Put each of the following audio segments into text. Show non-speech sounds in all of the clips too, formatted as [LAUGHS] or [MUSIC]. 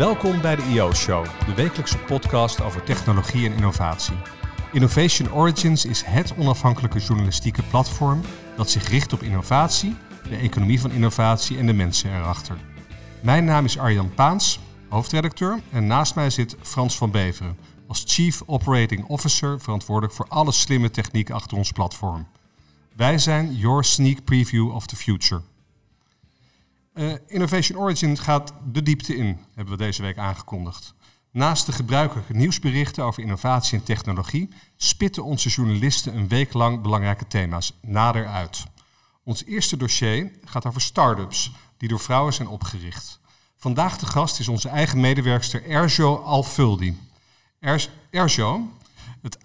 Welkom bij de IO Show, de wekelijkse podcast over technologie en innovatie. Innovation Origins is het onafhankelijke journalistieke platform dat zich richt op innovatie, de economie van innovatie en de mensen erachter. Mijn naam is Arjan Paans, hoofdredacteur, en naast mij zit Frans van Beveren als Chief Operating Officer verantwoordelijk voor alle slimme techniek achter ons platform. Wij zijn your sneak preview of the future. Uh, Innovation Origin gaat de diepte in, hebben we deze week aangekondigd. Naast de gebruikelijke nieuwsberichten over innovatie en technologie spitten onze journalisten een week lang belangrijke thema's nader uit. Ons eerste dossier gaat over start-ups die door vrouwen zijn opgericht. Vandaag de gast is onze eigen medewerkster Erjo Alfuldi. Erjo, het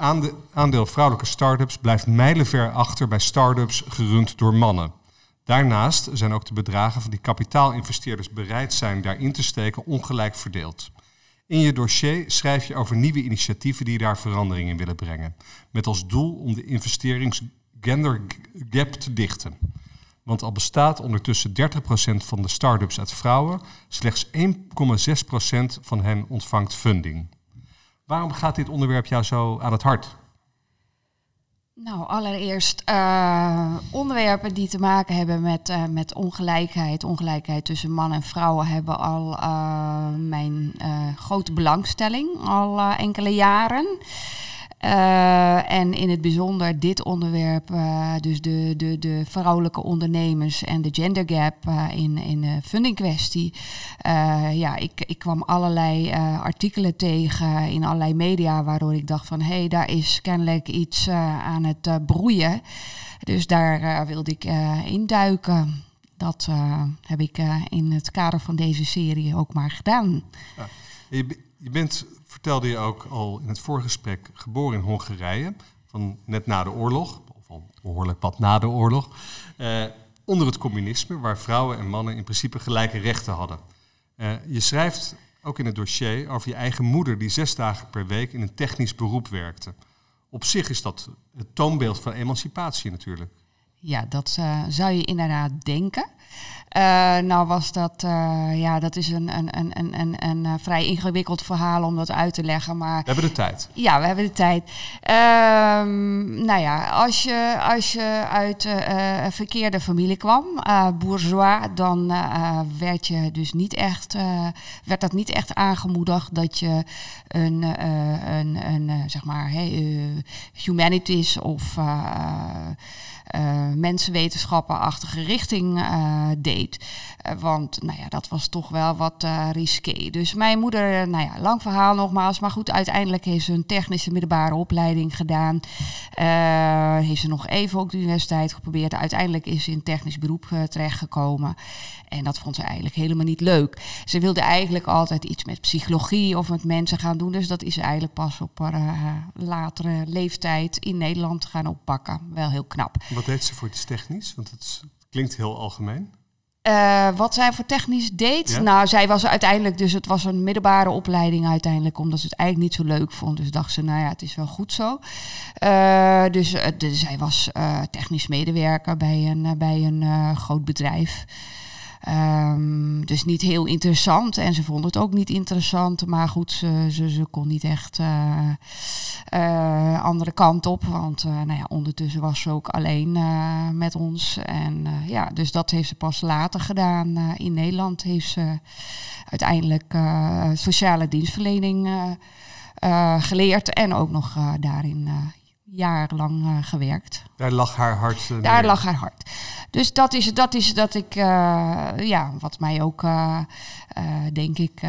aandeel vrouwelijke start-ups blijft mijlenver achter bij start-ups gerund door mannen. Daarnaast zijn ook de bedragen van die kapitaalinvesteerders bereid zijn daarin te steken ongelijk verdeeld. In je dossier schrijf je over nieuwe initiatieven die daar verandering in willen brengen. Met als doel om de investeringsgender gap te dichten. Want al bestaat ondertussen 30% van de start-ups uit vrouwen, slechts 1,6% van hen ontvangt funding. Waarom gaat dit onderwerp jou zo aan het hart? Nou, allereerst uh, onderwerpen die te maken hebben met, uh, met ongelijkheid. Ongelijkheid tussen man en vrouwen hebben al uh, mijn grote belangstelling al enkele jaren. Uh, en in het bijzonder dit onderwerp, uh, dus de, de, de vrouwelijke ondernemers en de gender gap uh, in, in de funding kwestie. ja, ik, ik kwam allerlei artikelen tegen in allerlei media waardoor ik dacht van hé, hey, daar is kennelijk iets aan het broeien. Dus daar wilde ik induiken. Dat heb ik in het kader van deze serie ook maar gedaan. Ja, je, je bent vertelde je ook al in het voorgesprek, geboren in Hongarije, van net na de oorlog, of al behoorlijk wat na de oorlog, eh, onder het communisme, waar vrouwen en mannen in principe gelijke rechten hadden. Eh, je schrijft ook in het dossier over je eigen moeder, die zes dagen per week in een technisch beroep werkte. Op zich is dat het toonbeeld van emancipatie natuurlijk. Ja, dat uh, zou je inderdaad denken. Uh, nou was dat, uh, ja, dat is een, een, een, een, een, uh, vrij ingewikkeld verhaal om dat uit te leggen. Maar, we hebben de tijd. Ja, we hebben de tijd. Um, nou ja, als je, als je uit een verkeerde familie kwam, bourgeois, dan werd, je dus niet echt, werd dat niet echt aangemoedigd dat je een, een, een zeg maar, hey, humanities of uh, mensenwetenschappenachtige richting uh, deed. Uh, want nou ja, dat was toch wel wat risqué. Dus mijn moeder, nou ja, lang verhaal nogmaals. Maar goed, uiteindelijk heeft ze een technische middelbare opleiding gedaan. heeft ze nog even ook de universiteit geprobeerd. Uiteindelijk is ze in technisch beroep terechtgekomen. En dat vond ze eigenlijk helemaal niet leuk. Ze wilde eigenlijk altijd iets met psychologie of met mensen gaan doen. Dus dat is eigenlijk pas op haar latere leeftijd in Nederland gaan oppakken. Wel heel knap. Wat deed ze voor iets technisch? Want het klinkt heel algemeen. Uh, wat zij voor technisch deed? Nou, zij was uiteindelijk, dus het was een middelbare opleiding uiteindelijk, omdat ze het eigenlijk niet zo leuk vond. Dus dacht ze, nou ja, het is wel goed zo. Uh, dus uh, de, zij was technisch medewerker bij een, bij een groot bedrijf. Um, dus niet heel interessant. En ze vond het ook niet interessant. Maar goed, ze, ze, ze kon niet echt uh, andere kant op. Want uh, nou ja, ondertussen was ze ook alleen met ons. En ja, dus dat heeft ze pas later gedaan. in Nederland heeft ze uiteindelijk sociale dienstverlening geleerd. En ook nog daarin jarenlang uh, gewerkt. Daar lag haar hart. Uh, Daar lag haar hart. Dus dat is, dat is dat ik, uh, ja, wat mij ook, denk ik,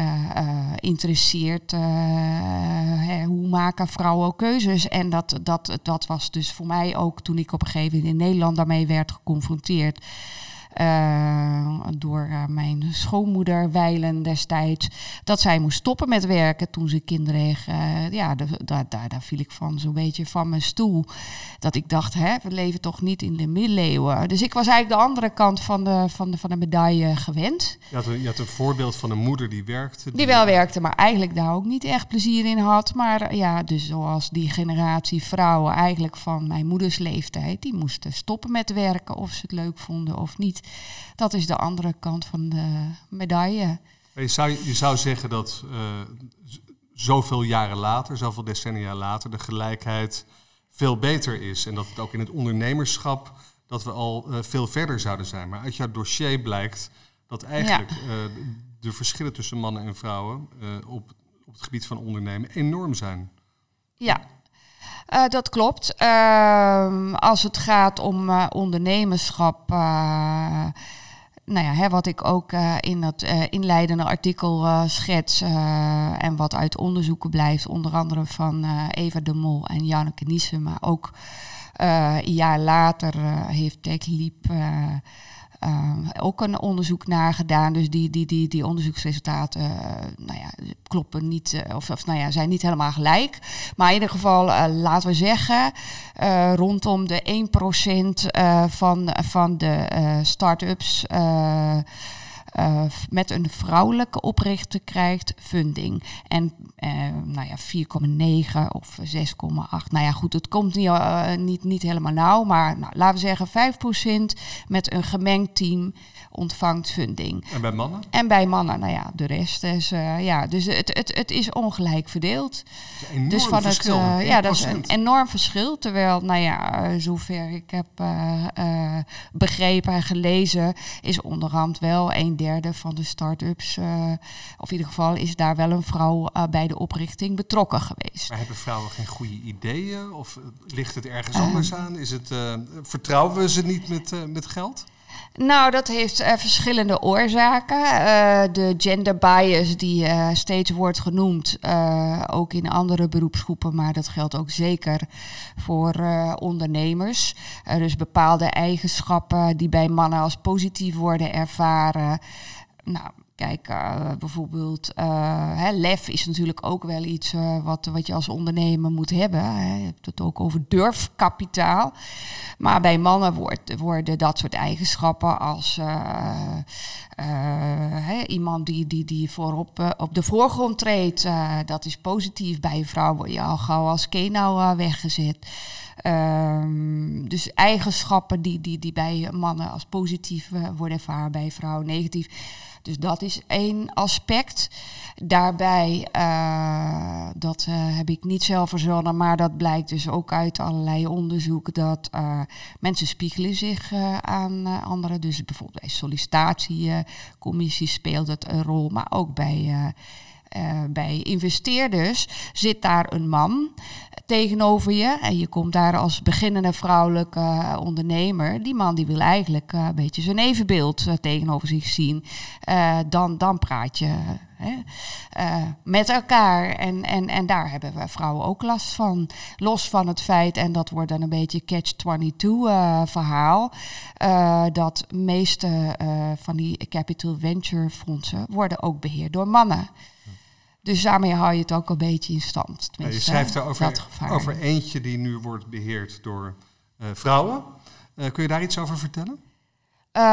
interesseert. Hè, hoe maken vrouwen keuzes? En dat, dat, dat was dus voor mij ook toen ik op een gegeven moment in Nederland daarmee werd geconfronteerd. Uh, door uh, mijn schoonmoeder wijlen destijds. Dat zij moest stoppen met werken toen ze kinderen kreeg. Uh, ja, daar, daar, daar viel ik van zo'n beetje van mijn stoel. Dat ik dacht, hè, we leven toch niet in de middeleeuwen. Dus ik was eigenlijk de andere kant van de, van de, van de medaille gewend. Je had, een, je had een voorbeeld van een moeder die werkte. Die... die wel werkte, maar eigenlijk daar ook niet echt plezier in had. Maar ja, dus zoals die generatie vrouwen eigenlijk van mijn moeders leeftijd... die moesten stoppen met werken of ze het leuk vonden of niet. Dat is de andere kant van de medaille. Je zou, je zou zeggen dat zoveel jaren later, zoveel decennia later, de gelijkheid veel beter is. En dat het ook in het ondernemerschap dat we al veel verder zouden zijn. Maar uit jouw dossier blijkt dat eigenlijk de verschillen tussen mannen en vrouwen op, op het gebied van ondernemen enorm zijn. Ja, uh, dat klopt. Uh, als het gaat om uh, ondernemerschap. Uh, nou ja, hè, wat ik ook in dat inleidende artikel schets. en wat uit onderzoeken blijft, onder andere van Eva de Mol en Janneke Niesen. Maar ook een jaar later heeft Tech Liep uh, ook een onderzoek naar gedaan. Dus die, die, die, die onderzoeksresultaten uh, nou ja, kloppen niet, uh, of, of nou ja, zijn niet helemaal gelijk. Maar in ieder geval, eh, laten we zeggen, rondom de 1% van, van de start-ups uh, met een vrouwelijke oprichter krijgt funding. En uh, nou ja, 4,9 of 6,8. Nou ja, goed, het komt niet, uh, niet, niet helemaal nauw. Maar nou, laten we zeggen 5% met een gemengd team ontvangt funding. En bij mannen? En bij mannen, nou ja, de rest is, ja, dus het, het, het is ongelijk verdeeld. Is dus van het, ja, dat is een enorm verschil. Terwijl, nou ja, zover ik heb begrepen en gelezen, is onderhand wel een derde van de start-ups, of in ieder geval is daar wel een vrouw bij de oprichting betrokken geweest. Maar hebben vrouwen geen goede ideeën? Of ligt het ergens anders aan? Is het, vertrouwen we ze niet met, met geld? Nou, dat heeft uh, verschillende oorzaken. Uh, de gender bias die uh, steeds wordt genoemd, ook in andere beroepsgroepen, maar dat geldt ook zeker voor ondernemers. dus bepaalde eigenschappen die bij mannen als positief worden ervaren. Nou, Kijk, uh, bijvoorbeeld, uh, hè, lef is natuurlijk ook wel iets uh, wat, wat je als ondernemer moet hebben. Hè. Je hebt het ook over durfkapitaal. Maar bij mannen wordt, worden dat soort eigenschappen als hè, iemand die, die, die voorop op de voorgrond treedt, dat is positief. Bij een vrouw word je al gauw als kenau weggezet. Um, dus eigenschappen die, die, die bij mannen als positief worden ervaren, bij vrouwen negatief. Dus dat is één aspect. Daarbij, uh, dat uh, heb ik niet zelf verzonnen, maar dat blijkt dus ook uit allerlei onderzoek dat uh, mensen spiegelen zich aan anderen. Dus bijvoorbeeld bij sollicitatiecommissies speelt het een rol, maar ook bij uh, bij investeerders zit daar een man tegenover je. En je komt daar als beginnende vrouwelijke uh, ondernemer. Die man die wil eigenlijk uh, een beetje zijn evenbeeld tegenover zich zien. dan, dan praat je met elkaar. En, en, en daar hebben we vrouwen ook last van. Los van het feit, en dat wordt dan een beetje catch-22 verhaal. dat meeste van die capital venture fondsen worden ook beheerd door mannen. Dus daarmee hou je het ook een beetje in stand. Ja, je schrijft er over, over eentje die nu wordt beheerd door uh, vrouwen. Uh, kun je daar iets over vertellen? Uh,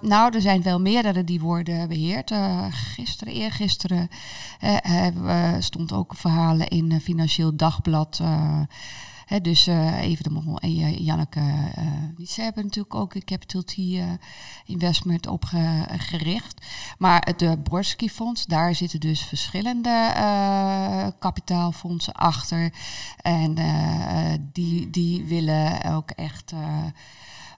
nou, er zijn wel meerdere die worden beheerd. gisteren, eergisteren, stond ook verhalen in Financieel Dagblad dus uh, even de Mol en Janneke, uh, die ze hebben natuurlijk ook een Capital T uh, Investment opgericht. Maar het de Borski Fonds, daar zitten dus verschillende kapitaalfondsen achter. En die, die willen ook echt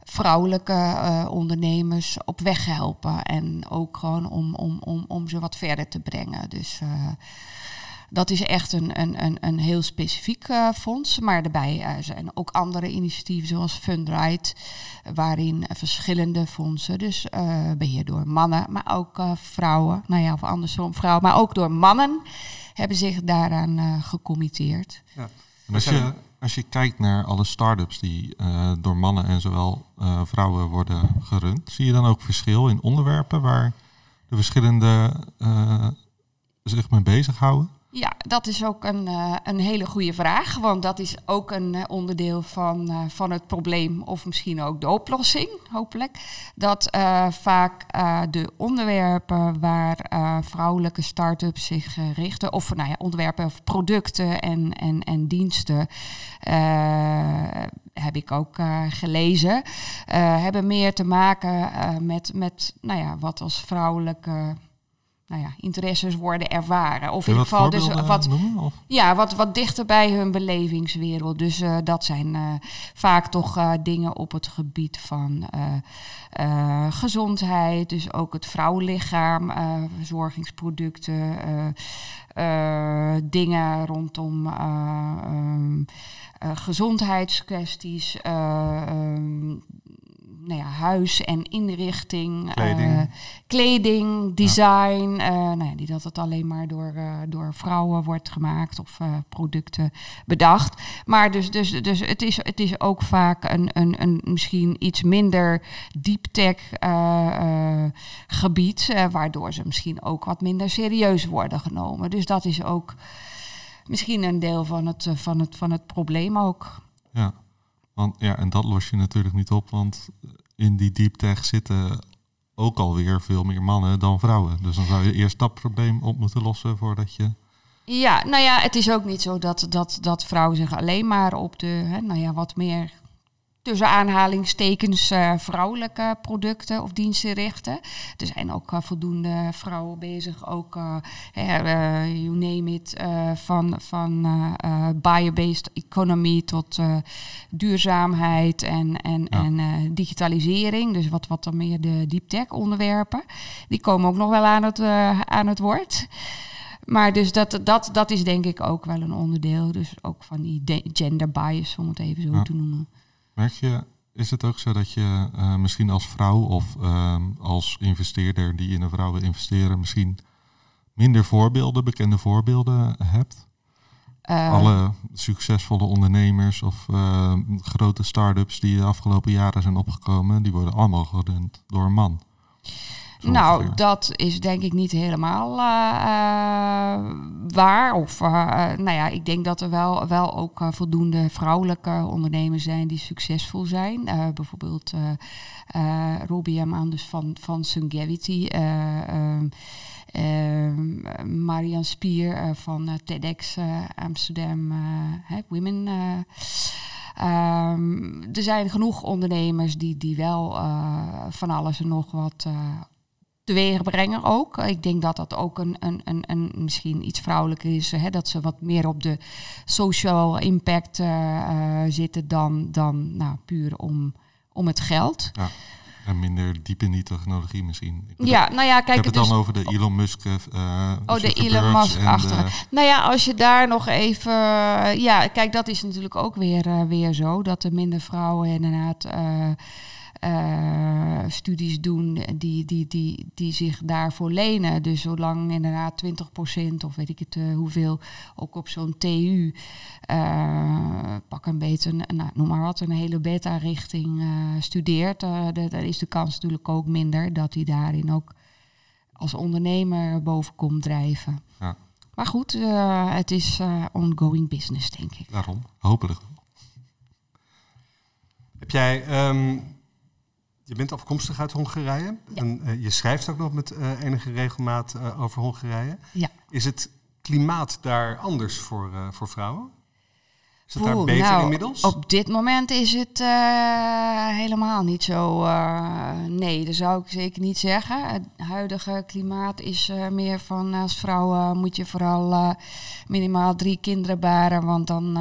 vrouwelijke ondernemers op weg helpen. En ook gewoon om, om, om, om ze wat verder te brengen. Dus dat is echt een, een, een, een heel specifiek uh, fonds. Maar daarbij uh, zijn ook andere initiatieven zoals Fundrite, waarin verschillende fondsen, dus uh, beheerd door mannen, maar ook vrouwen, nou ja, of andersom vrouwen, maar ook door mannen, hebben zich daaraan gecommitteerd. Ja. als je, als je kijkt naar alle start-ups die door mannen en zowel vrouwen worden gerund, zie je dan ook verschil in onderwerpen waar de verschillende zich mee bezighouden? Ja, dat is ook een, uh, een hele goede vraag. Want dat is ook een uh, onderdeel van, uh, van het probleem, of misschien ook de oplossing, hopelijk. Dat vaak de onderwerpen waar vrouwelijke start-ups zich richten, of nou ja, onderwerpen of producten en, en, en diensten, heb ik ook gelezen, hebben meer te maken met, met nou ja, wat als vrouwelijke nou ja, interesses worden ervaren. Of in ieder geval dus wat, noemen? Of? ja, wat, wat dichter bij hun belevingswereld. Dus eh, dat zijn eh, vaak toch eh, dingen op het gebied van eh, eh, gezondheid. Dus ook het vrouwenlichaam, eh, verzorgingsproducten, eh, eh, dingen rondom eh, ehm, eh, gezondheidskwesties. eh, ehm, nou ja, huis en inrichting, Kleding. eh, kleding, design. eh, nou ja, niet dat het alleen maar door, eh, door vrouwen wordt gemaakt of producten bedacht. Maar dus, dus, dus het, is, het is ook vaak een, een, een misschien iets minder deep tech gebied, waardoor ze misschien ook wat minder serieus worden genomen. Dus dat is ook misschien een deel van het, van het, van het probleem ook. Ja. Want, ja, en dat los je natuurlijk niet op, want in die deep tech zitten ook alweer veel meer mannen dan vrouwen. Dus dan zou je eerst dat probleem op moeten lossen voordat je... Ja, nou ja, het is ook niet zo dat, dat, dat vrouwen zich alleen maar op de, hè, nou ja, wat meer tussen aanhalingstekens eh, vrouwelijke producten of diensten richten. Er zijn ook eh, voldoende vrouwen bezig, ook, eh, you name it, van, van bio-based economy tot duurzaamheid en, en, Ja. en digitalisering. Dus wat, wat dan meer de deep tech onderwerpen. Die komen ook nog wel aan het, aan het woord. Maar dus dat, dat, dat is denk ik ook wel een onderdeel. Dus ook van die de- gender bias, om het even zo Ja. te noemen. Merk je, is het ook zo dat je eh, misschien als vrouw of ehm, als investeerder die in een vrouw wil investeren, misschien minder voorbeelden, bekende voorbeelden hebt? Eh, Alle succesvolle ondernemers of ehm, grote start-ups die de afgelopen jaren zijn opgekomen, die worden allemaal gerund door een man. Nou, dat is denk ik niet helemaal eh, eh, waar. Of eh, nou ja, ik denk dat er wel, wel ook voldoende vrouwelijke ondernemers zijn die succesvol zijn. Bijvoorbeeld Robbie Amandus van, van Sungavity. eh, ehm, ehm, Marian Spier van TEDx Amsterdam Women. eh. Ehm, er zijn genoeg ondernemers die, die wel van alles en nog wat teweeg brengen ook. Ik denk dat dat ook een, een, een, een misschien iets vrouwelijker is. Hè, dat ze wat meer op de social impact eh, eh, zitten dan, dan nou, puur om, om het geld. Ja. En minder diep in die technologie misschien. Ik bedoel, Ja, nou ja, ik kijk, heb het is dan over de Elon Musk. eh, Oh, de Elon Musk de- achter. Nou ja, als je daar nog even. Ja, kijk, dat is natuurlijk ook weer, weer zo. Dat er minder vrouwen inderdaad eh, studies doen die, die, die, die zich daarvoor lenen. Dus zolang inderdaad 20% of weet ik het eh, hoeveel ook op zo'n TU. eh, pak een beetje, een- nou, noem maar wat, een hele beta-richting studeert. de- dan is de kans natuurlijk ook minder dat hij daarin ook als ondernemer boven komt drijven. Ja. Maar goed, het is ongoing business, denk ik. Daarom, hopelijk. Heb jij, ehm, je bent afkomstig uit Hongarije en eh, je schrijft ook nog met eh, enige regelmaat eh, over Hongarije. Ja. Is het klimaat daar anders voor, voor vrouwen? Is daar Oeh, beter nou, inmiddels? Op dit moment is het eh, helemaal niet zo. eh, nee, dat zou ik zeker niet zeggen. Het huidige klimaat is eh, meer van als vrouw moet je vooral minimaal drie kinderen baren, want dan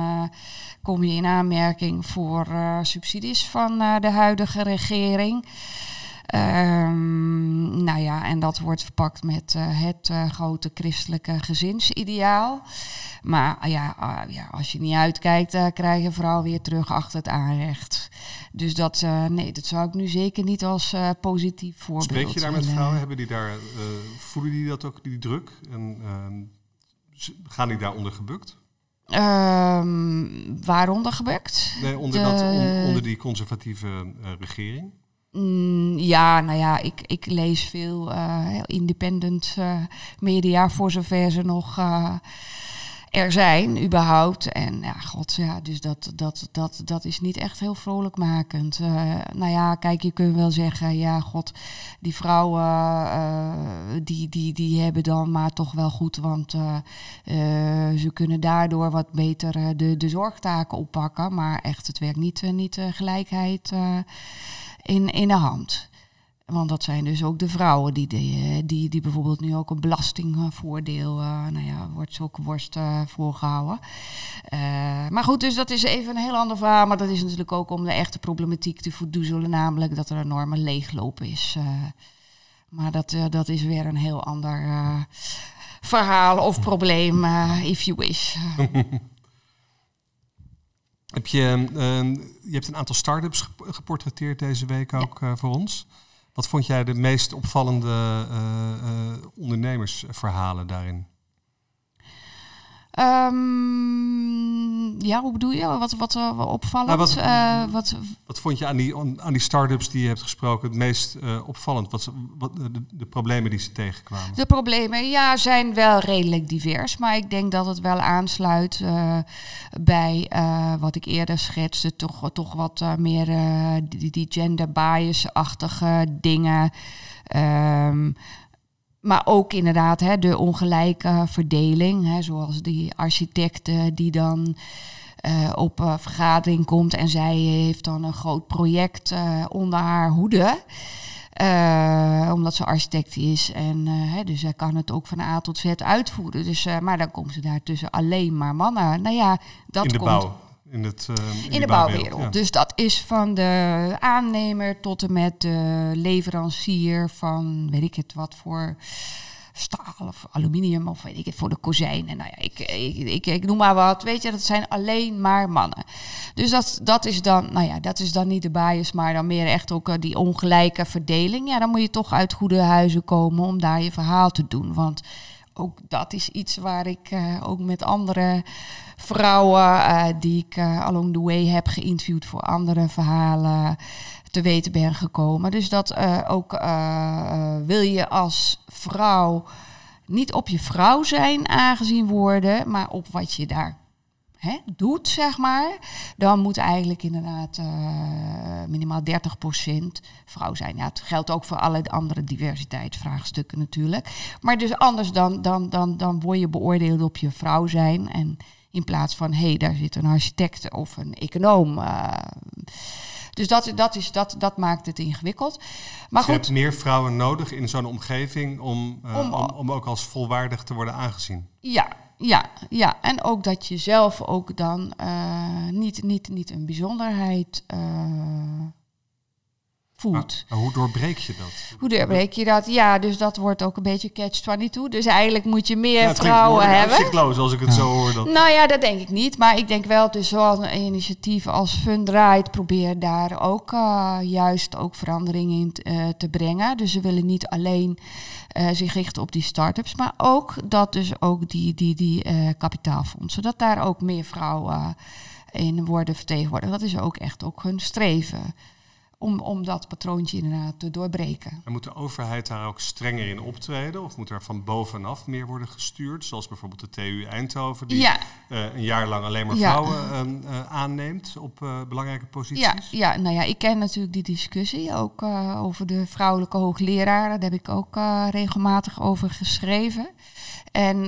kom je in aanmerking voor subsidies van de huidige regering. Ehm, nou ja, en dat wordt verpakt met eh, het eh, grote christelijke gezinsideaal. Maar ah ja, ah, ja, als je niet uitkijkt, uh, krijg je vrouw weer terug achter het aanrecht. Dus dat, nee, dat zou ik nu zeker niet als positief voorbeeld Spreek je daar met vrouwen? Hebben die daar, voelen die dat ook, die druk? En uh, gaan die daaronder gebukt? Um, waaronder gebukt? Nee, onder, De... dat, on, onder die conservatieve uh, regering? Mm, ja, nou ja, ik, ik lees veel uh, independent uh, media voor zover ze nog uh, er zijn, überhaupt. En ja, god, ja, dus dat, dat, dat, dat is niet echt heel vrolijkmakend. Uh, nou ja, kijk, je kunt wel zeggen, ja, god, die vrouwen, die, die, die hebben dan maar toch wel goed, want ze kunnen daardoor wat beter de, de zorgtaken oppakken. Maar echt, het werkt niet, niet gelijkheid in, in de hand. Want dat zijn dus ook de vrouwen die, die, die, die bijvoorbeeld nu ook een belastingvoordeel, uh, nou ja, wordt zulke worst uh, voorgehouden. Maar goed, dus dat is even een heel ander verhaal. Maar dat is natuurlijk ook om de echte problematiek te verdoezelen, namelijk dat er een enorme leegloop is. maar dat, dat is weer een heel ander verhaal of probleem, if you wish. [LAUGHS] Heb je, je hebt een aantal start-ups geportretteerd deze week ook ja. voor ons. Wat vond jij de meest opvallende uh, uh, ondernemersverhalen daarin? Um, ja, hoe bedoel je? Wat, wat uh, opvallend? Nou, wat, uh, wat, wat, vond je aan die, aan die start-ups die je hebt gesproken het meest uh, opvallend? Wat, wat de, de, problemen die ze tegenkwamen? De problemen, ja, zijn wel redelijk divers. Maar ik denk dat het wel aansluit bij wat ik eerder schetste. Toch, toch wat meer die, die gender bias-achtige dingen. Um, maar ook inderdaad hè, de ongelijke verdeling, hè, zoals die architecten die dan uh, op uh, vergadering komt en zij heeft dan een groot project uh, onder haar hoede. omdat ze architect is en hè, dus zij kan het ook van A tot Z uitvoeren. Dus, maar dan komt ze daar tussen alleen maar mannen. Nou ja, dat in de komt. Bouw. In, het, in, in de, bouwwereld. Ja. Dus dat is van de aannemer tot en met de leverancier van weet ik het wat voor staal of aluminium of weet ik het voor de kozijnen. Nou ja, ik, ik, ik, ik, noem maar wat. Weet je, dat zijn alleen maar mannen. Dus dat, dat is dan, nou ja, dat is dan niet de bias, maar dan meer echt ook uh, die ongelijke verdeling. Ja, dan moet je toch uit goede huizen komen om daar je verhaal te doen. Want ook dat is iets waar ik uh, ook met andere vrouwen uh, die ik uh, along the way heb geïnterviewd voor andere verhalen te weten ben gekomen. Dus dat ook wil je als vrouw niet op je vrouw zijn aangezien worden, maar op wat je daar hè, doet, zeg maar, dan moet eigenlijk inderdaad uh, minimaal 30% vrouw zijn. Ja, het geldt ook voor alle andere diversiteitsvraagstukken natuurlijk. Maar dus anders dan, dan, dan, dan word je beoordeeld op je vrouw zijn. En in plaats van, hé, hey, daar zit een architect of een econoom. Uh, dus dat, dat, is, dat, dat maakt het ingewikkeld. Maar dus je hebt meer vrouwen nodig in zo'n omgeving om, uh, om, om, om, ook als volwaardig te worden aangezien. Ja, ja, ja. En ook dat je zelf ook dan uh, niet, niet, niet een bijzonderheid uh, voelt. Maar, hoe doorbreek je dat? Hoe doorbreek je dat? Ja, dus dat wordt ook een beetje catch-22. Dus eigenlijk moet je meer ja, vrouwen hebben. Het als ik het ja. zo hoor. Dan. Nou ja, dat denk ik niet. Maar ik denk wel, dus zoals een initiatief als Fundraid probeer daar ook uh, juist ook veranderingen in uh, te brengen. Dus ze willen niet alleen uh, zich richten op die start-ups, maar ook dat dus ook die, die, die uh, kapitaalfondsen, dat daar ook meer vrouwen in worden vertegenwoordigd. Dat is ook echt ook hun streven om, om dat patroontje inderdaad te doorbreken. En moet de overheid daar ook strenger in optreden? Of moet er van bovenaf meer worden gestuurd? Zoals bijvoorbeeld de TU Eindhoven, die ja. uh, een jaar lang alleen maar vrouwen ja. uh, aanneemt op uh, belangrijke posities. Ja, ja, nou ja, ik ken natuurlijk die discussie ook over de vrouwelijke hoogleraren. Daar heb ik ook regelmatig over geschreven. En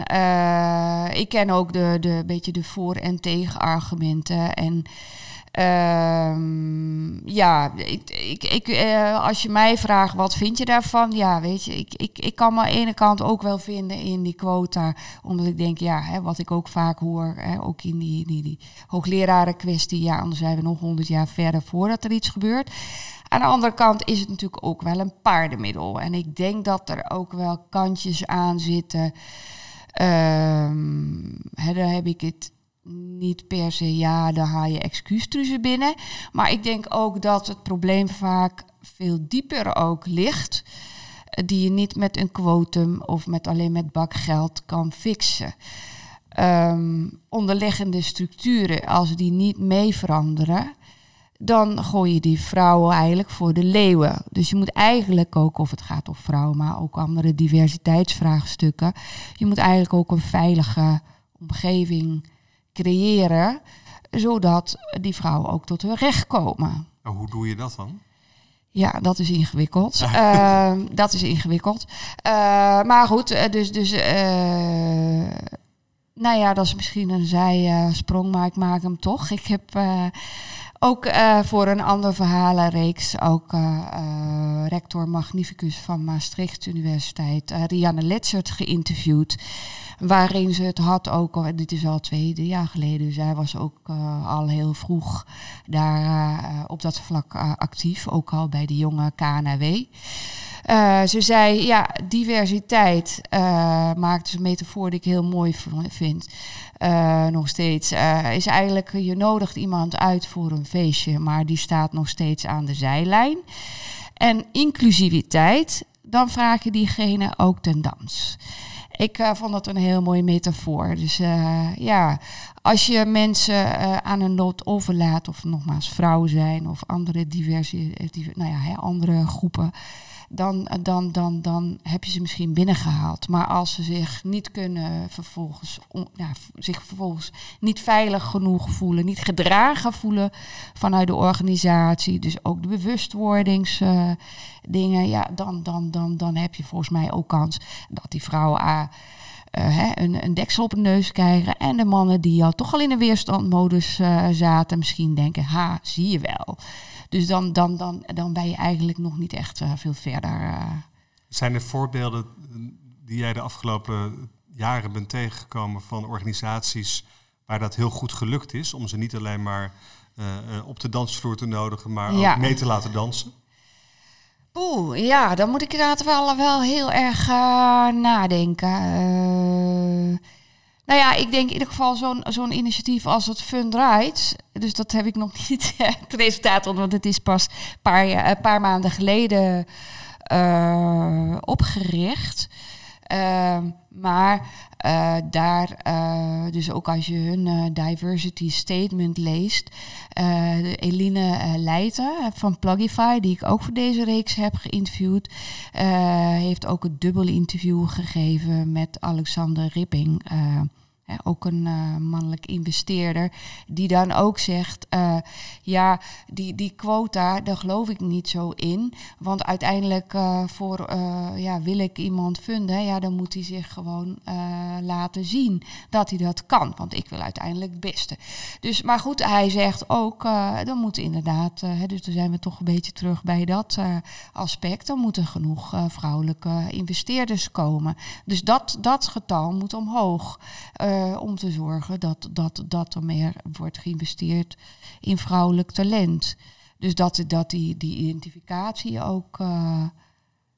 ik ken ook de, de beetje de voor- en tegenargumenten. En Um, ja, ik, ik, uh, als je mij vraagt wat vind je daarvan, ja, weet je, ik, ik, ik kan me aan de ene kant ook wel vinden in die quota, omdat ik denk, ja, hè, wat ik ook vaak hoor, hè, ook in die, die, die hoogleraren kwestie, ja, anders zijn we nog honderd jaar verder voordat er iets gebeurt. Aan de andere kant is het natuurlijk ook wel een paardenmiddel. En ik denk dat er ook wel kantjes aan zitten. Um, hè, daar heb ik het niet per se, ja, dan haal je excuustruzen binnen. Maar ik denk ook dat het probleem vaak veel dieper ook ligt. Die je niet met een quotum of met alleen met bakgeld kan fixen. Um, onderliggende structuren, als die niet mee veranderen, dan gooi je die vrouwen eigenlijk voor de leeuwen. Dus je moet eigenlijk ook, of het gaat om vrouwen, maar ook andere diversiteitsvraagstukken, je moet eigenlijk ook een veilige omgeving creëren, zodat die vrouwen ook tot hun recht komen. Maar hoe doe je dat dan? Ja, dat is ingewikkeld. uh, dat is ingewikkeld. Uh, maar goed, eh, dus, dus uh, nou ja, dat is misschien een zijsprong, maar ik maak hem toch. Ik heb Ook uh, voor een ander verhalenreeks, ook uh, rector magnificus van Maastricht Universiteit, Rianne Letschert, geïnterviewd. Waarin ze het had ook, dit is al twee jaar geleden, zij was ook al heel vroeg daar op dat vlak actief, ook al bij de jonge KNW. Uh, ze zei, ja, diversiteit uh, maakt een metafoor die ik heel mooi vind. Uh, nog steeds. is eigenlijk, je nodigt iemand uit voor een feestje, maar die staat nog steeds aan de zijlijn. En inclusiviteit, dan vraag je diegene ook ten dans. Ik vond dat een heel mooie metafoor. Dus ja, als je mensen aan een lot overlaat, of nogmaals vrouwen zijn, of andere diverse, nou ja, andere groepen dan, dan, dan, dan heb je ze misschien binnengehaald. Maar als ze zich niet kunnen vervolgens, ja, zich vervolgens niet veilig genoeg voelen, niet gedragen voelen vanuit de organisatie, dus ook de bewustwordingsdingen, ja, dan, dan, dan, dan heb je volgens mij ook kans dat die vrouwen A. Uh, een, een, deksel op de neus krijgen. En de mannen die al toch al in een weerstandmodus uh, zaten, misschien denken: ha, zie je wel. Dus dan, dan, dan, dan ben je eigenlijk nog niet echt uh, veel verder. Zijn er voorbeelden die jij de afgelopen jaren bent tegengekomen van organisaties waar dat heel goed gelukt is om ze niet alleen maar uh, op de dansvloer te nodigen, maar ja. ook mee te laten dansen? Oeh, ja, dan moet ik inderdaad wel, heel erg nadenken. Nou ja, ik denk in ieder geval zo'n initiatief als het Fund Rights. Dus dat heb ik nog [LAUGHS] niet het resultaat, want het is pas een paar, paar maanden geleden uh, opgericht. Maar uh, daar, uh, dus ook als je hun diversity statement leest, Eline Leijten van Plugify, die ik ook voor deze reeks heb geïnterviewd, heeft ook een dubbel interview gegeven met Alexander Ripping ook een uh, mannelijk investeerder, die dan ook zegt: uh, ja, die, die quota, daar geloof ik niet zo in. Want uiteindelijk uh, voor, ja, wil ik iemand vinden, ja, dan moet hij zich gewoon laten zien dat hij dat kan. Want ik wil uiteindelijk het beste. Dus, maar goed, hij zegt ook: dan moet inderdaad, dus dan zijn we toch een beetje terug bij dat aspect. Dan moeten genoeg vrouwelijke investeerders komen. Dus dat, dat getal moet omhoog. Uh, om te zorgen dat, dat, dat er meer wordt geïnvesteerd in vrouwelijk talent. Dus dat, dat die, die identificatie ook uh,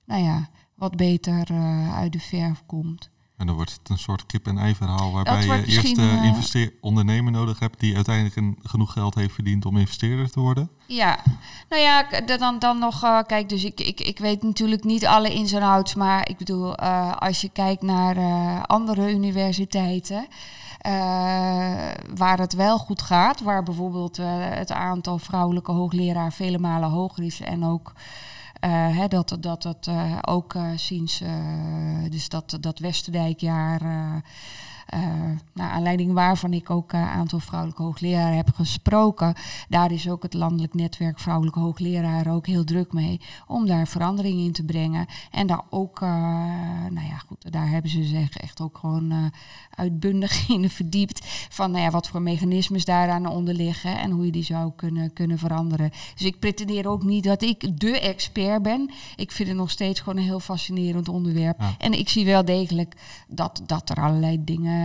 nou ja, wat beter uh, uit de verf komt. En dan wordt het een soort kip-en-ei verhaal waarbij je eerst uh, ondernemer nodig hebt die uiteindelijk een, genoeg geld heeft verdiend om investeerder te worden. Ja, nou ja, dan, dan nog, uh, kijk, dus ik, ik, ik weet natuurlijk niet alle ins en outs, maar ik bedoel, uh, als je kijkt naar andere universiteiten. waar het wel goed gaat, waar bijvoorbeeld het aantal vrouwelijke hoogleraar vele malen hoger is en ook hè, dat dat, dat uh, ook uh, sinds dus dat, dat Westerdijkjaar uh, naar aanleiding waarvan ik ook een aantal vrouwelijke hoogleraren heb gesproken. Daar is ook het landelijk netwerk vrouwelijke hoogleraren ook heel druk mee om daar verandering in te brengen. En daar ook, uh, nou ja, goed, daar hebben ze zich echt ook gewoon uitbundig [LAUGHS] in verdiept van nou ja, wat voor mechanismes daaraan onder liggen en hoe je die zou kunnen, kunnen veranderen. Dus ik pretendeer ook niet dat ik de expert ben. Ik vind het nog steeds gewoon een heel fascinerend onderwerp. En ik zie wel degelijk dat, dat er allerlei dingen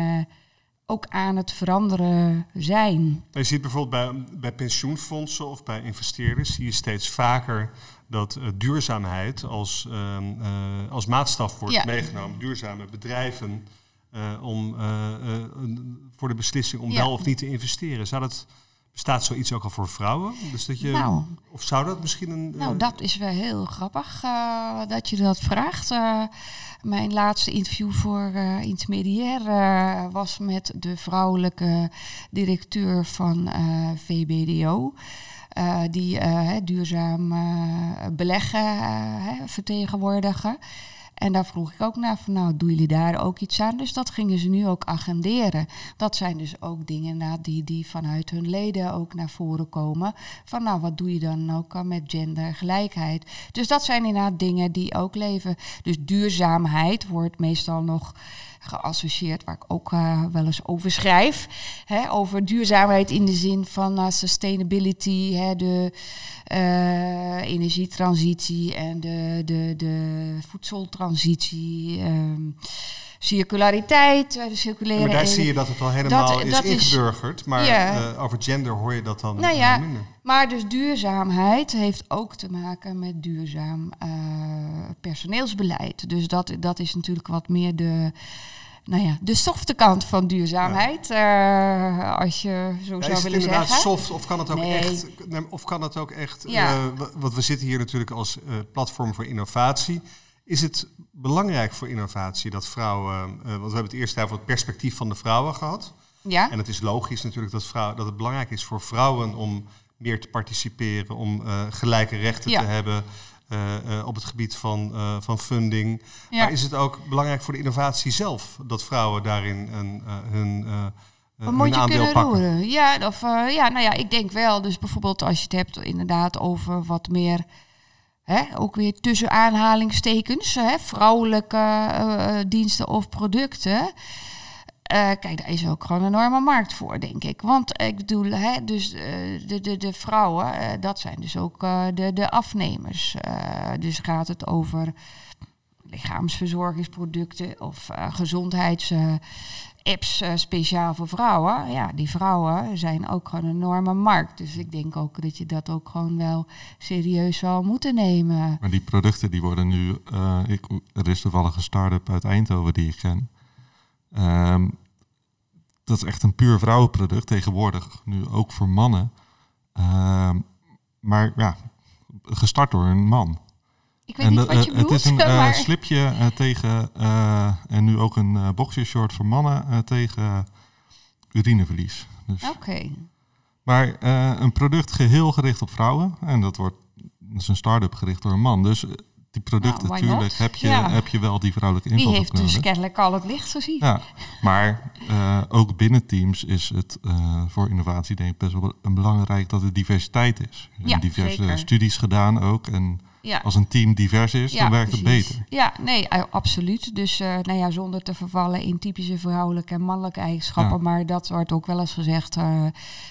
ook aan het veranderen zijn. Je ziet bijvoorbeeld bij, bij pensioenfondsen of bij investeerders zie je steeds vaker dat uh, duurzaamheid als, uh, uh, als maatstaf wordt ja. meegenomen. Duurzame bedrijven om, voor de beslissing om ja. wel of niet te investeren. Zou dat Bestaat zoiets ook al voor vrouwen? Dus dat je, nou, of zou dat misschien een. Nou, dat is wel heel grappig uh, dat je dat vraagt. Uh, mijn laatste interview voor Intermediair was met de vrouwelijke directeur van VBDO. die duurzaam beleggen vertegenwoordigen. En daar vroeg ik ook naar van nou, doen jullie daar ook iets aan? Dus dat gingen ze nu ook agenderen. Dat zijn dus ook dingen nou, die, die vanuit hun leden ook naar voren komen. Van nou, wat doe je dan ook met gendergelijkheid? Dus dat zijn inderdaad dingen die ook leven. Dus duurzaamheid wordt meestal nog geassocieerd, waar ik ook uh, wel eens over schrijf. Hè, over duurzaamheid in de zin van uh, sustainability, hè, de uh, energietransitie en de, de, de voedseltransitie. Um, circulariteit, de circulaire... Maar daar zie je dat het al helemaal dat, is dat ingeburgerd. Is, maar ja. uh, over gender hoor je dat dan nou ja, minder. Maar dus duurzaamheid heeft ook te maken met duurzaam uh, personeelsbeleid. Dus dat, dat is natuurlijk wat meer de nou ja, de softe kant van duurzaamheid. Ja. Uh, als je zo zou willen zeggen. Is het soft of kan het ook echt? Of kan het ook echt? Want we zitten hier natuurlijk als platform voor innovatie. Is het belangrijk voor innovatie dat vrouwen, uh, want we hebben het eerst over het perspectief van de vrouwen gehad. Ja. En het is logisch natuurlijk dat, vrouw, dat het belangrijk is voor vrouwen om meer te participeren, om uh, gelijke rechten ja. te hebben uh, op het gebied van, van funding. Ja. Maar is het ook belangrijk voor de innovatie zelf dat vrouwen daarin een, hun, een hun aandeel pakken? Roeren. Ja, of, ja, nou ja, ik denk wel. Dus bijvoorbeeld als je het hebt inderdaad over wat meer Hè, ook weer tussen aanhalingstekens, hè, vrouwelijke uh, diensten of producten. Uh, kijk, daar is ook gewoon een enorme markt voor, denk ik. Want ik bedoel, hè, dus de, de, de vrouwen, dat zijn dus ook de, de afnemers. dus gaat het over lichaamsverzorgingsproducten of gezondheids apps uh, speciaal voor vrouwen. Ja, die vrouwen zijn ook gewoon een enorme markt. Dus ik denk ook dat je dat ook gewoon wel serieus zal moeten nemen. Maar die producten die worden nu... Uh, ik, er is toevallig een start-up uit Eindhoven die ik ken. Um, dat is echt een puur vrouwenproduct tegenwoordig. Nu ook voor mannen. Um, maar ja, gestart door een man. Ik weet en niet wat je bedoelt. Het is een uh, slipje uh, tegen, en nu ook een boxershort voor mannen tegen urineverlies. Dus. Oké. Okay. Maar een product geheel gericht op vrouwen. En dat, wordt, dat is een start-up gericht door een man. Dus die producten, nou, natuurlijk heb je, ja. heb je wel die vrouwelijke invloed Die heeft dus kennelijk al het licht gezien. Ja, maar ook binnen teams is het voor innovatie denk ik best wel belangrijk dat er diversiteit is. Er ja, diverse zeker. studies gedaan ook. En ja. Als een team divers is, dan werkt het beter. Ja, nee, absoluut. Dus uh, nou ja, zonder te vervallen in typische vrouwelijke en mannelijke eigenschappen. Maar dat wordt ook wel eens gezegd uh,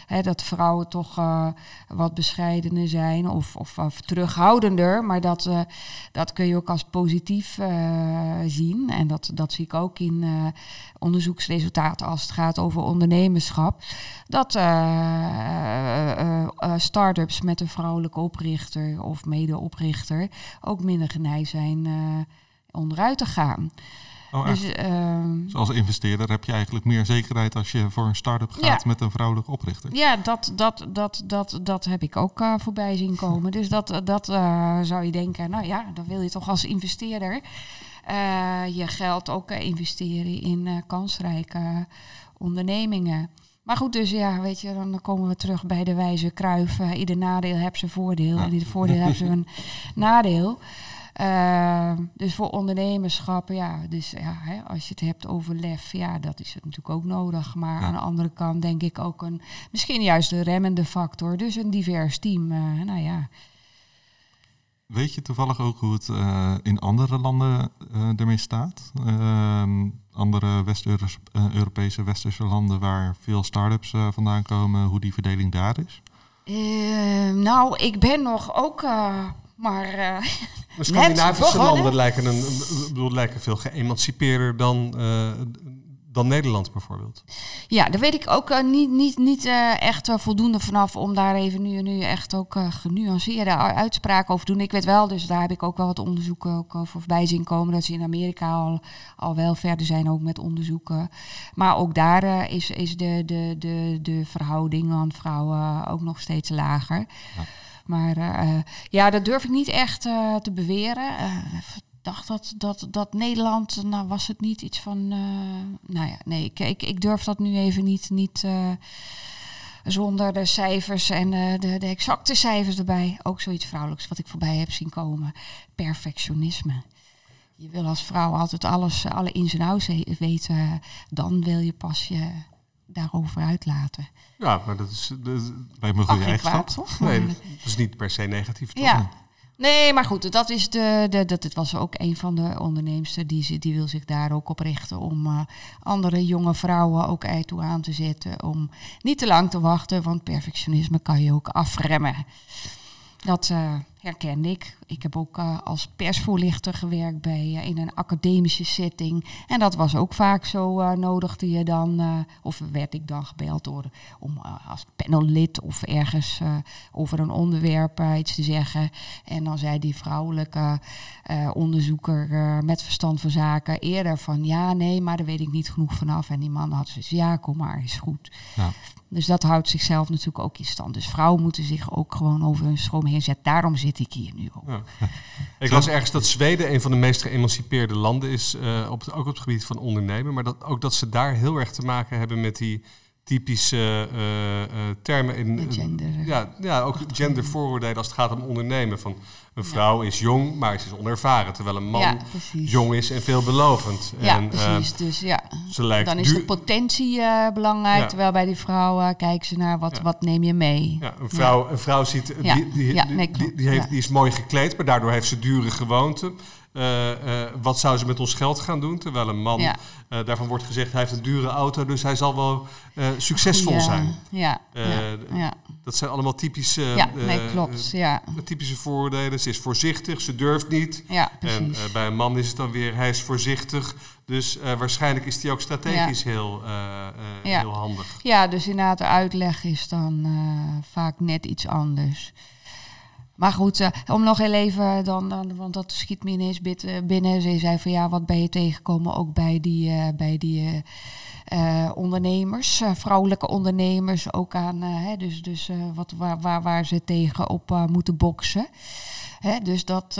hè, dat vrouwen toch uh, wat bescheidener zijn of, of, of, terughoudender. Maar dat, dat kun je ook als positief zien. En dat, dat zie ik ook in onderzoeksresultaten als het gaat over ondernemerschap. Dat start-ups met een vrouwelijke oprichter of mede-oprichter ook minder geneigd zijn onderuit te gaan. Oh, dus, uh, als investeerder heb je eigenlijk meer zekerheid als je voor een start-up gaat met een vrouwelijke oprichter. Ja, dat, dat, dat, dat, dat heb ik ook uh, voorbij zien komen. dus dat, dat uh, zou je denken, nou ja, dan wil je toch als investeerder je geld ook investeren in kansrijke ondernemingen. Maar goed, dus ja, weet je, dan komen we terug bij de wijze kruif. Uh, ieder nadeel heeft zijn voordeel en ieder voordeel heeft zijn nadeel. Uh, dus voor ondernemerschap, ja, dus ja, hè, als je het hebt over lef, ja, dat is het natuurlijk ook nodig. Maar aan de andere kant denk ik ook een, misschien juist de remmende factor. Dus een divers team, uh, nou ja. Weet je toevallig ook hoe het uh, in andere landen ermee staat? Ehm, andere West-Europese, uh, Westerse landen waar veel start-ups uh, vandaan komen, hoe die verdeling daar is? Uh, nou, ik ben nog ook uh, maar. de Scandinavische landen lijken, een, bedoel, lijken veel geëmancipeerder dan dan Nederland bijvoorbeeld? Ja, daar weet ik ook uh, niet, niet, niet uh, echt uh, voldoende vanaf om daar even nu, nu echt ook genuanceerde uitspraken over te doen. Ik weet wel, dus daar heb ik ook wel wat onderzoeken ook over voorbij zien komen, dat ze in Amerika al, al wel verder zijn ook met onderzoeken. Maar ook daar is, is de, de, de, de verhouding aan vrouwen ook nog steeds lager. Ja. Maar ja, dat durf ik niet echt te beweren dacht dat, dat, dat Nederland, nou was het niet iets van, uh, nou ja, nee, ik, ik, ik, durf dat nu even niet, niet uh, zonder de cijfers en uh, de, de exacte cijfers erbij. Ook zoiets vrouwelijks wat ik voorbij heb zien komen. Perfectionisme. Je wil als vrouw altijd alles, alle ins en outs weten, dan wil je pas je daarover uitlaten. Ja, maar dat is, dat bij mijn goede eigenschap. toch? Nee, dat is niet per se negatief. Toch? Ja. Nee, maar goed, dat is de, de dat het was ook een van de ondernemers die, die wil zich daar ook op richten om uh, andere jonge vrouwen ook toe aan te zetten om niet te lang te wachten, want perfectionisme kan je ook afremmen. Dat uh, herkende ik. Ik heb ook uh, als persvoorlichter gewerkt bij, uh, in een academische setting. En dat was ook vaak zo. Uh, nodigde je dan, of werd ik dan gebeld door, om als panellid of ergens over een onderwerp iets te zeggen. En dan zei die vrouwelijke onderzoeker met verstand van zaken eerder van ja, nee, maar daar weet ik niet genoeg vanaf. En die man had zoiets, ja, kom maar, is goed. Ja. Dus dat houdt zichzelf natuurlijk ook in stand. Dus vrouwen moeten zich ook gewoon over hun schroom heen zetten. Daarom zit ik hier nu op. Ja. Ik las ergens dat Zweden een van de meest geëmancipeerde landen is, uh, op het, ook op het gebied van ondernemen. Maar dat, ook dat ze daar heel erg te maken hebben met die typische uh, uh, termen in gender. ja, ja, ook gendervooroordelen als het gaat om ondernemen. Van een vrouw is jong, maar ze is onervaren, terwijl een man jong is en veelbelovend. Ja, en, precies. dus ja, dan is de potentie uh, belangrijk, terwijl bij die vrouw kijken ze naar wat, wat neem je mee. Ja, een vrouw, een vrouw ziet, die, die, nee, die, die, heeft, die is mooi gekleed, maar daardoor heeft ze dure gewoonten. Uh, uh, wat zou ze met ons geld gaan doen? Terwijl een man, ja. uh, daarvan wordt gezegd, hij heeft een dure auto, dus hij zal wel succesvol ja. zijn. Ja. ja. Dat zijn allemaal typische, ja, nee, klopt. ja. typische vooroordelen. Ze is voorzichtig, ze durft niet. Ja, en bij een man is het dan weer, hij is voorzichtig. Dus waarschijnlijk is hij ook strategisch heel, heel handig. Ja, dus inderdaad de uitleg is dan vaak net iets anders. Maar goed, uh, om nog heel even, dan, dan, want dat schiet me ineens binnen. Ze zei van ja, wat ben je tegengekomen ook bij die, uh, bij die ondernemers, vrouwelijke ondernemers ook aan. Hè, dus dus wat, waar, waar, waar ze tegen op moeten boksen. Hè, dus dat,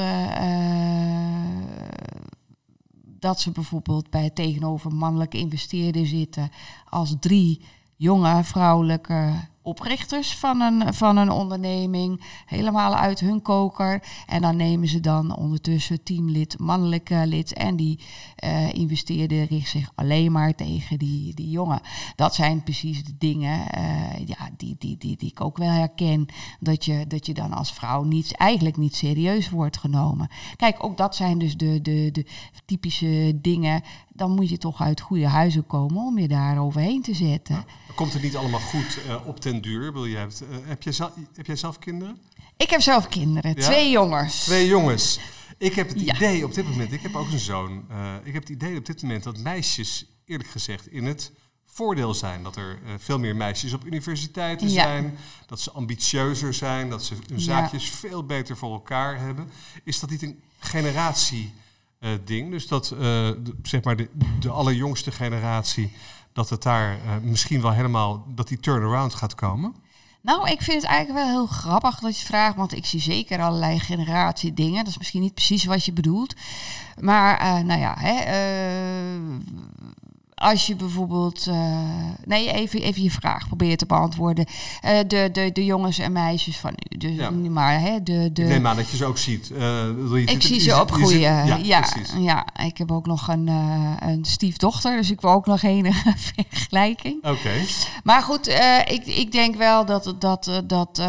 dat ze bijvoorbeeld bij tegenover mannelijke investeerders zitten als drie jonge vrouwelijke oprichters van een, van een onderneming, helemaal uit hun koker. En dan nemen ze dan ondertussen teamlid, mannelijke lid. En die uh, investeerder richt zich alleen maar tegen die, die jongen. Dat zijn precies de dingen uh, ja, die, die, die, die ik ook wel herken. Dat je, dat je dan als vrouw niet, eigenlijk niet serieus wordt genomen. Kijk, ook dat zijn dus de, de, de typische dingen. Dan moet je toch uit goede huizen komen om je daar overheen te zetten. Komt het niet allemaal goed uh, op ten duur? Wil je, hebt, uh, heb, je heb jij zelf kinderen? Ik heb zelf kinderen, ja? twee jongens. Twee jongens. Ik heb het ja. idee op dit moment, ik heb ook een zoon. Uh, ik heb het idee op dit moment dat meisjes, eerlijk gezegd, in het voordeel zijn. Dat er veel meer meisjes op universiteiten zijn. Dat ze ambitieuzer zijn. Dat ze hun zaakjes veel beter voor elkaar hebben. Is dat niet een generatie ding? Dus dat de, zeg maar de, de allerjongste generatie dat het daar uh, misschien wel helemaal, dat die turnaround gaat komen? Nou, ik vind het eigenlijk wel heel grappig dat je vraagt, want ik zie zeker allerlei generatie dingen. Dat is misschien niet precies wat je bedoelt. Maar nou ja, hè, als je bijvoorbeeld. Uh, nee, even, even je vraag probeer te beantwoorden. Uh, de, de, de jongens en meisjes van nu. Dus, ja. maar, hè, de, de... Ik neem aan dat je ze ook ziet. Uh, je ik zie ze opgroeien. Ja, ja, ja, ik heb ook nog een, een stiefdochter, dus ik wil ook nog een [LAUGHS] vergelijking. Oké. Okay. Maar goed, ik, ik denk wel dat, dat, dat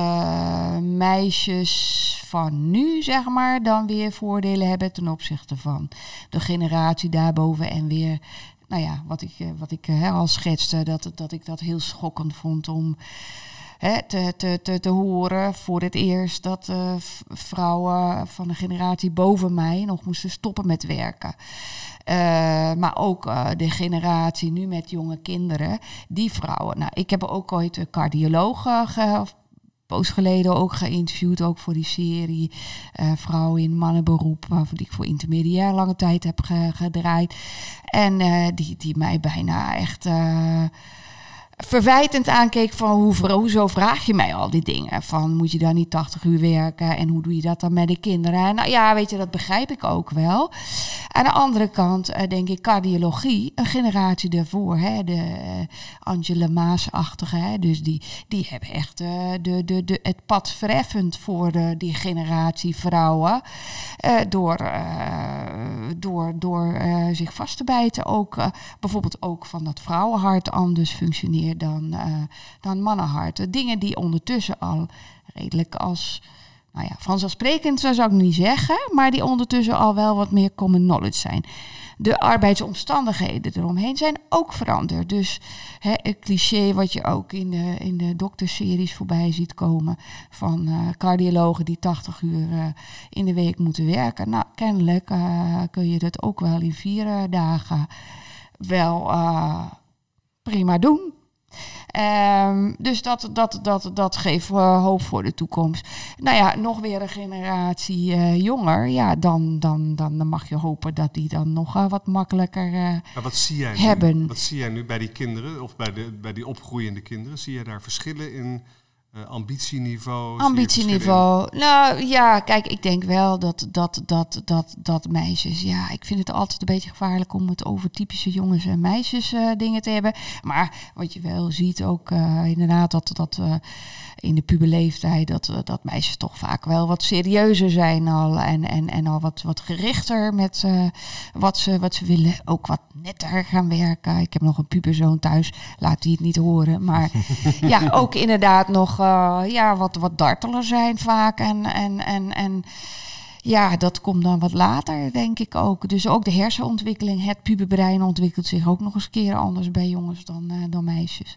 meisjes van nu, zeg maar, dan weer voordelen hebben ten opzichte van de generatie daarboven en weer nou ja, wat ik, eh, wat ik hè, al schetste, dat, dat ik dat heel schokkend vond om hè, te, te, te, te horen voor het eerst dat uh, vrouwen van de generatie boven mij nog moesten stoppen met werken. Maar ook de generatie nu met jonge kinderen, die vrouwen. Nou, ik heb ook ooit een cardioloog uh, poos geleden ook geïnterviewd, ook voor die serie uh, Vrouwen in Mannenberoep, waarvan die ik voor intermediair lange tijd heb ge gedraaid. En uh, die, die mij bijna echt. Verwijtend aankeek van hoe, hoezo vraag je mij al die dingen? Van moet je dan niet 80 uur werken en hoe doe je dat dan met de kinderen? Nou ja, weet je, dat begrijp ik ook wel. Aan de andere kant uh, denk ik cardiologie, een generatie daarvoor, hè, de uh, Angela Maas-achtige, dus die, die hebben echt uh, de, de, de, het pad vereffend voor die generatie vrouwen. door door, door zich vast te bijten ook, bijvoorbeeld ook van dat vrouwenhart anders dan, uh, dan mannenharten. Dingen die ondertussen al redelijk als nou ja, vanzelfsprekend zou ik niet zeggen, maar die ondertussen al wel wat meer common knowledge zijn. De arbeidsomstandigheden eromheen zijn ook veranderd. Dus hè, het cliché wat je ook in de, in de dokterseries voorbij ziet komen van uh, cardiologen die 80 uur uh, in de week moeten werken. Nou, kennelijk kun je dat ook wel in vier dagen wel prima doen. Um, dus dat, dat, dat, dat geeft uh, hoop voor de toekomst. Nou ja, nog weer een generatie uh, jonger. Ja, dan, dan, dan, dan mag je hopen dat die dan nog uh, wat makkelijker maar wat zie jij hebben. Nu, wat zie jij nu bij die kinderen of bij, de, bij die opgroeiende kinderen? Zie je daar verschillen in uh, ambitieniveau? Ambitieniveau. Nou ja, kijk, ik denk wel dat, dat, dat, dat, dat meisjes. Ja, ik vind het altijd een beetje gevaarlijk om het over typische jongens en meisjes uh, dingen te hebben. Maar wat je wel ziet ook uh, inderdaad dat. dat in de puberleeftijd dat, dat meisjes toch vaak wel wat serieuzer zijn al. En, en, en al wat, wat gerichter met uh, wat, ze, wat ze willen. Ook wat netter gaan werken. Ik heb nog een puberzoon thuis, laat die het niet horen. Maar [LAUGHS] ja, ook inderdaad nog uh, ja, wat, wat darteler zijn vaak. En, en, en, en ja, dat komt dan wat later, denk ik ook. Dus ook de hersenontwikkeling, het puberbrein ontwikkelt zich ook nog eens keer anders bij jongens dan, uh, dan meisjes.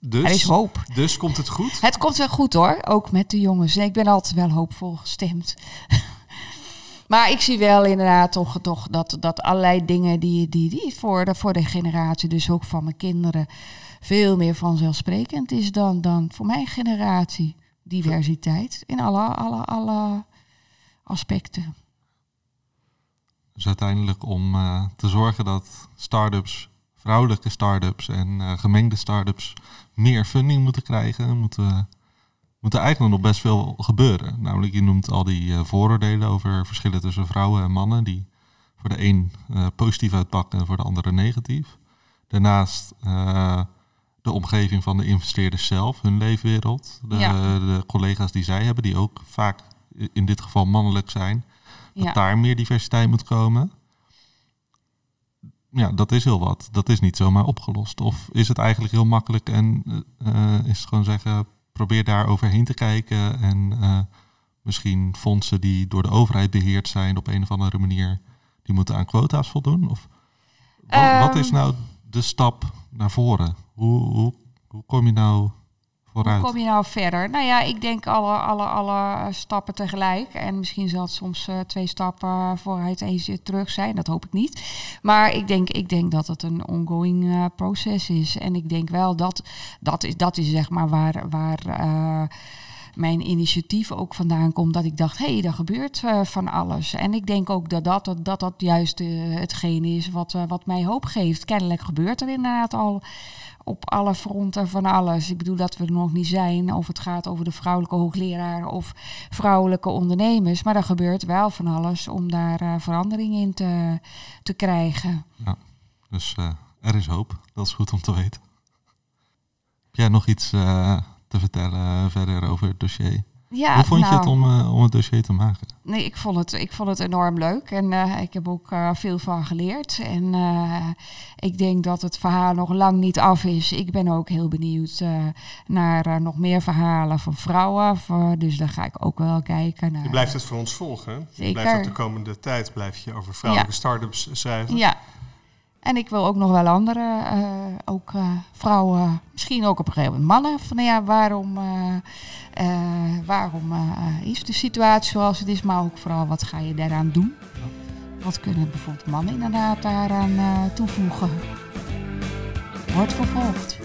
Dus, er is hoop. Dus komt het goed? Het komt wel goed hoor, ook met de jongens. Ik ben altijd wel hoopvol gestemd. [LAUGHS] maar ik zie wel inderdaad toch, toch dat, dat allerlei dingen die, die, die voor, de, voor de generatie, dus ook van mijn kinderen, veel meer vanzelfsprekend is dan, dan voor mijn generatie. Diversiteit in alle, alle, alle aspecten. Dus uiteindelijk om uh, te zorgen dat start-ups, vrouwelijke start-ups en uh, gemengde start-ups meer funding moeten krijgen, moet, uh, moet er eigenlijk nog best veel gebeuren. Namelijk, je noemt al die uh, vooroordelen over verschillen tussen vrouwen en mannen, die voor de een positief uitpakken en voor de andere negatief. Daarnaast de omgeving van de investeerders zelf, hun leefwereld, de, ja. de, collega's die zij hebben, die ook vaak in dit geval mannelijk zijn, dat ja. daar meer diversiteit moet komen ja, dat is heel wat. Dat is niet zomaar opgelost. Of is het eigenlijk heel makkelijk en uh, is het gewoon zeggen, probeer daar overheen te kijken en uh, misschien fondsen die door de overheid beheerd zijn op een of andere manier, die moeten aan quota's voldoen? Of wat, um, wat is nou de stap naar voren? Hoe, hoe, kom je nou vooruit? Hoe kom je nou verder? Nou ja, ik denk alle, alle, alle stappen tegelijk. En misschien zal het soms uh, twee stappen vooruit en terug zijn. Dat hoop ik niet. Maar ik denk, ik denk dat het een ongoing uh, proces is. En ik denk wel dat dat is, dat is zeg maar waar. waar uh, mijn initiatief ook vandaan komt. Dat ik dacht, hé, hey, er gebeurt van alles. En ik denk ook dat dat, dat, dat, juist uh, hetgeen is wat, wat mij hoop geeft. Kennelijk gebeurt er inderdaad al op alle fronten van alles. Ik bedoel dat we er nog niet zijn of het gaat over de vrouwelijke hoogleraar of vrouwelijke ondernemers. Maar er gebeurt wel van alles om daar uh, verandering in te, te krijgen. Ja, dus uh, er is hoop. Dat is goed om te weten. Heb jij nog iets uh, te vertellen verder over het dossier? Ja, Hoe vond nou, je het om, uh, om het dossier te maken? Nee, ik vond het, ik vond het enorm leuk en uh, ik heb ook uh, veel van geleerd. En ik denk dat het verhaal nog lang niet af is. Ik ben ook heel benieuwd naar nog meer verhalen van vrouwen. dus daar ga ik ook wel kijken naar. Je blijft het voor ons volgen. Zeker. Je blijft ook de komende tijd blijf je over vrouwelijke ja. start-ups schrijven. Ja, en ik wil ook nog wel andere, uh, ook uh, vrouwen, misschien ook op een gegeven moment mannen. Van ja, waarom, uh, waarom is de situatie zoals het is, maar ook vooral wat ga je daaraan doen? Wat kunnen bijvoorbeeld mannen inderdaad daaraan toevoegen? Wordt vervolgd.